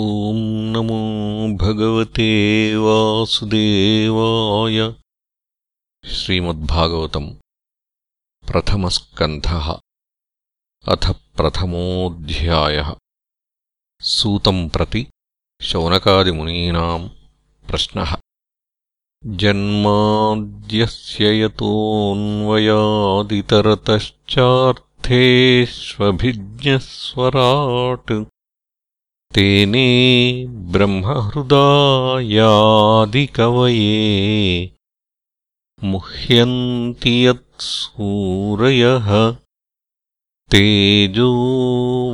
ॐ नमो भगवते वासुदेवाय। श्रीमद्भागवतम् प्रथमस्कन्धः। अथ प्रथमोऽध्यायः। सूतम् प्रति शौनकादिमुनीनाम् प्रश्नः। जन्माद्यस्य यतोऽन्वयादितरतश्चार्थेष्वभिज्ञस्वराट् तेने ब्रह्महृदायादिकवये मुह्यन्ति यत्सूरयः तेजो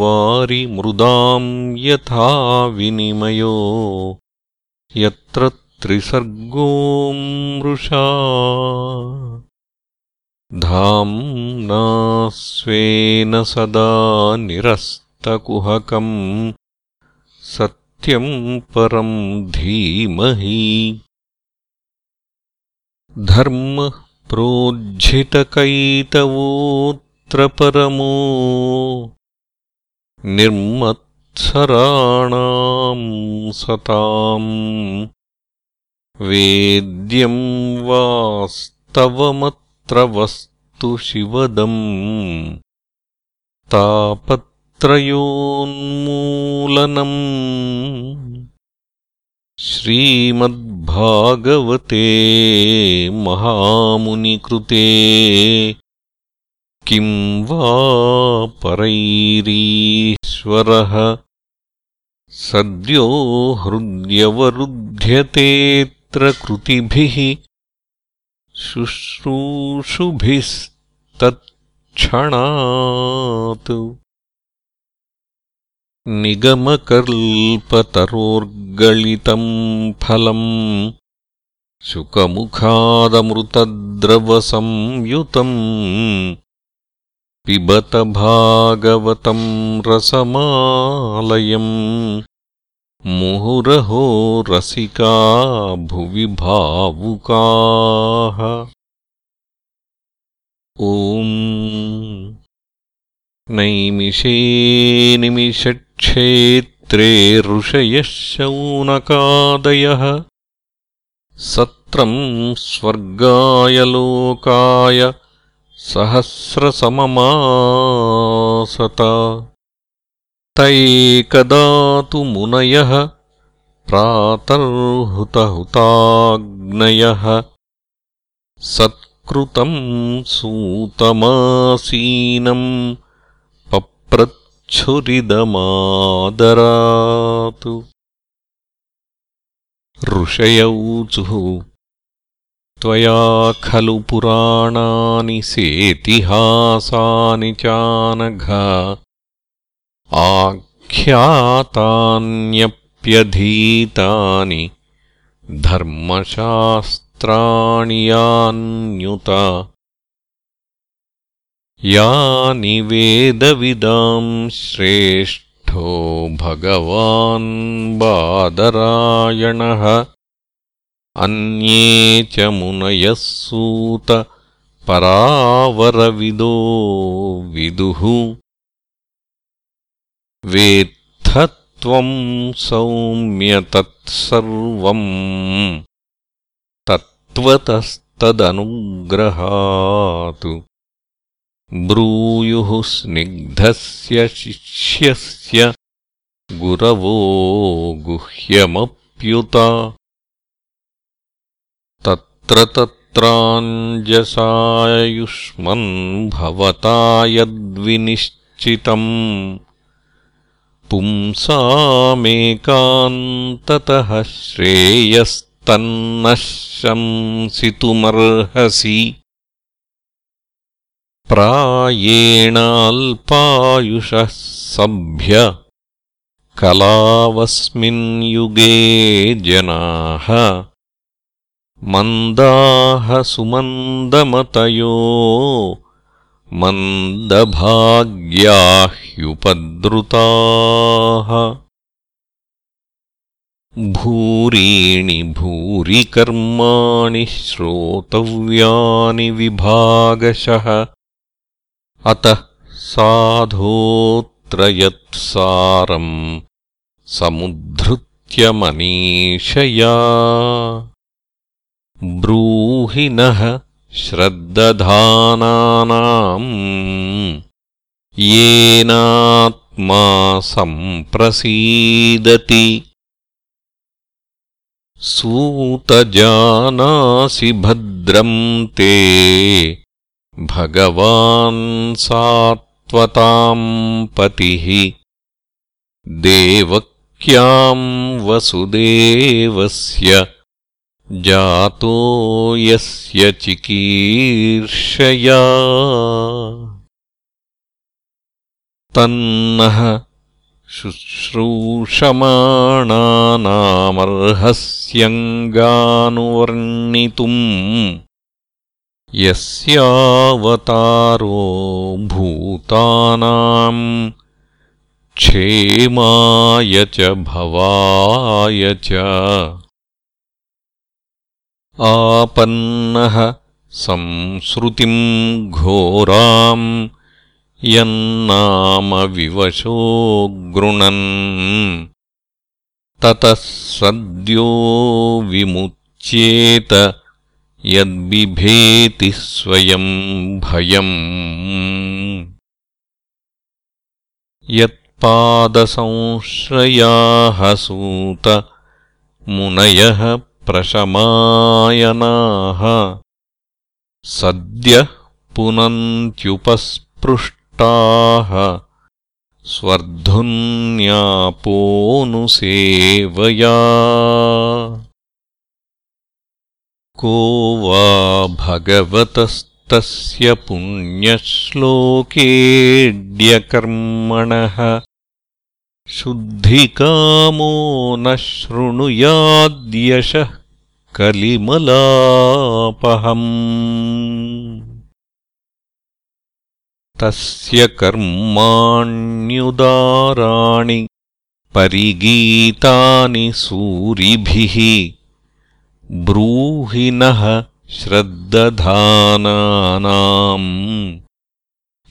वारिमृदाम् यथा विनिमयो यत्र त्रिसर्गो मृषा धाम्ना स्वेन सदा निरस्तकुहकम् सत्यम् परम् धीमहि। धर्मः प्रोज्झितकैतवोऽत्र परमो निर्मत्सराणाम् सताम् वेद्यम् वास्तवमत्र वस्तु शिवदम्। तापत् त्रयोन्मूलनम्। श्रीमद्भागवते महामुनिकृते। किं वा परैरीश्वरः? सद्यो हृद्यवरुध्यतेऽत्र कृतिभिः शुश्रूषुभिस्तत्क्षणात् निगमकल्पतरोर्गलितम् फलम् शुकमुखादमृतद्रवसंयुतम् पिबत भागवतम् रसमालयम् मुहुरहो रसिका भुवि भावुकाः। ॐ नैमिषे निमिषक्षेत्रे ऋषयः शौनकादयः। सत्रम् स्वर्गाय लोकाय सहस्रसममासत। तैकदा तु मुनयः प्रातर्हुतहुताग्नयः सत्कृतम् सूतमासीनम् प्रच्छुरिदमादरातु ऋषयौचुः त्वया खलु पुराणानि सेतिहासानि चानघ। आख्यातान्यप्यधीतानि धर्मशास्त्राणि यान्युत यानि वेदविदाम् श्रेष्ठो भगवान् बादरायणः। अन्ये च मुनयः सूत परावरविदो विदुः। वेत्थत्वम् सौम्य तत्सर्वम् तत्त्वतस्तदनुग्रहातु ब्रूयुः स्निग्धस्य शिष्यस्य गुरवो गुह्यमप्युत। तत्र तत्राञ्जसायुष्मन् भवता यद्विनिश्चितम्। पुंसामेकान्ततः श्रेयस्तन्नः शंसितुमर्हसि प्रायेणाल्पायुषः सभ्य कलावस्मिन् युगे जनाः मन्दाः सुमन्दमतयो मन्दभाग्याह्युपद्रुताः। भूरीणि भूरि कर्माणि श्रोतव्यानि विभागशः अतः साधोऽत्र यत्सारम् समुद्धृत्यमनीषया। ब्रूहि नः श्रद्दधानानाम् येनात्मा सम्प्रसीदति। सूतजानासि भद्रम् ते भगवान् सात्वताम् पतिः। देवक्याम् वसुदेवस्य जातो यस्य चिकीर्षया। तन्नः शुश्रूषमाणानामर्हस्यङ्गानुवर्णितुम् यस्यावतारो भूतानाम् क्षेमाय च भवाय च आपन्नः संसृतिम् घोराम् यन्नाम विवशो गृणन् ततः सद्यो विमुच्येत यद्बिभेति स्वयम् भयम्। यत्पादसंश्रयाः सूत मुनयः प्रशमायनाः। सद्यः पुनन्त्युपस्पृष्टाः। स्वर्धुन्यापोऽनुसेवया को वा भगवतस्तस्य पुण्यश्लोकेऽड्यकर्मणः? शुद्धिकामो न शृणुयाद्यशः कलिमलापहम्। तस्य कर्माण्युदाराणि परिगीतानि सूरिभिः ब्रूहि नः श्रद्दधानानाम्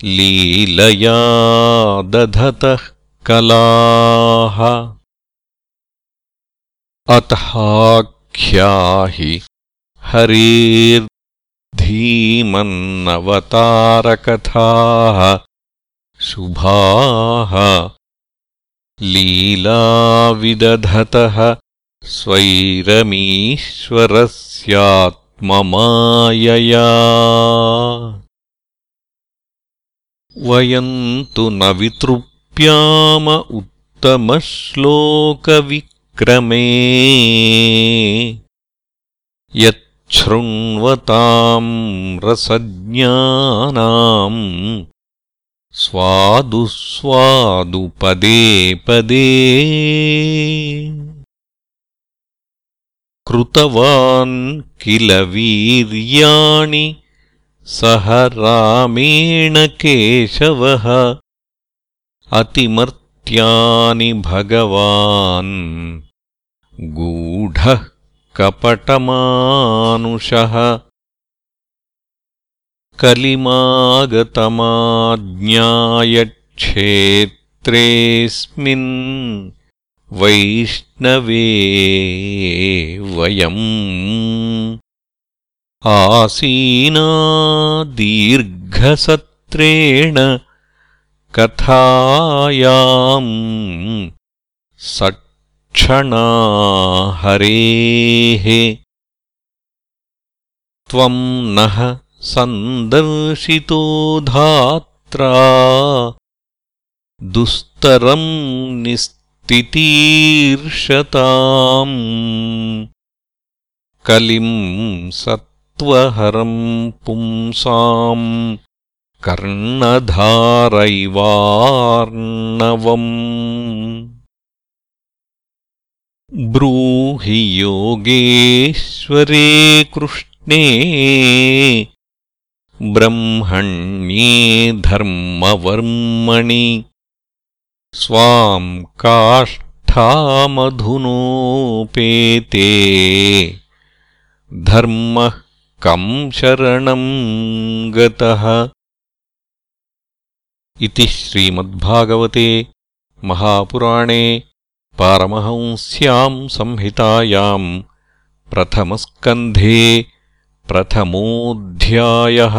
लीलया दधतः कलाः। अतहाख्याहि हरेर्धीमन्नवतारकथाः शुभाः लीलाविदधतः स्वैरमीश्वरस्यात्ममायया। वयम् तु न वितृप्याम उत्तमश्लोकविक्रमे। यच्छृण्वताम् रसज्ञानाम्। स्वादुस्वादुपदे पदे कृतवान् किल वीर्याणि सह रामेण केशवः। अतिमर्त्यानि भगवान् गूढः कपटमानुषः। कलिमागतमाज्ञायक्षेत्रेऽस्मिन् वैष्णवे वयम् आसीना दीर्घसत्रेण कथायाम् सक्षणा हरेः। त्वम् नः सन्दर्शितो धात्रा दुस्तरम् निस् तितीर्षताम् कलिम् सत्त्वहरम् पुंसाम् कर्णधारैवार्णवम् ब्रूहि योगेश्वरे कृष्णे ब्रह्मण्ये धर्मवर्मणि स्वाम् काष्ठामधुनोपेते। धर्मः कम् शरणम् गतः। इति श्रीमद्भागवते महापुराणे पारमहंस्याम् संहितायाम् प्रथमस्कन्धे प्रथमोऽध्यायः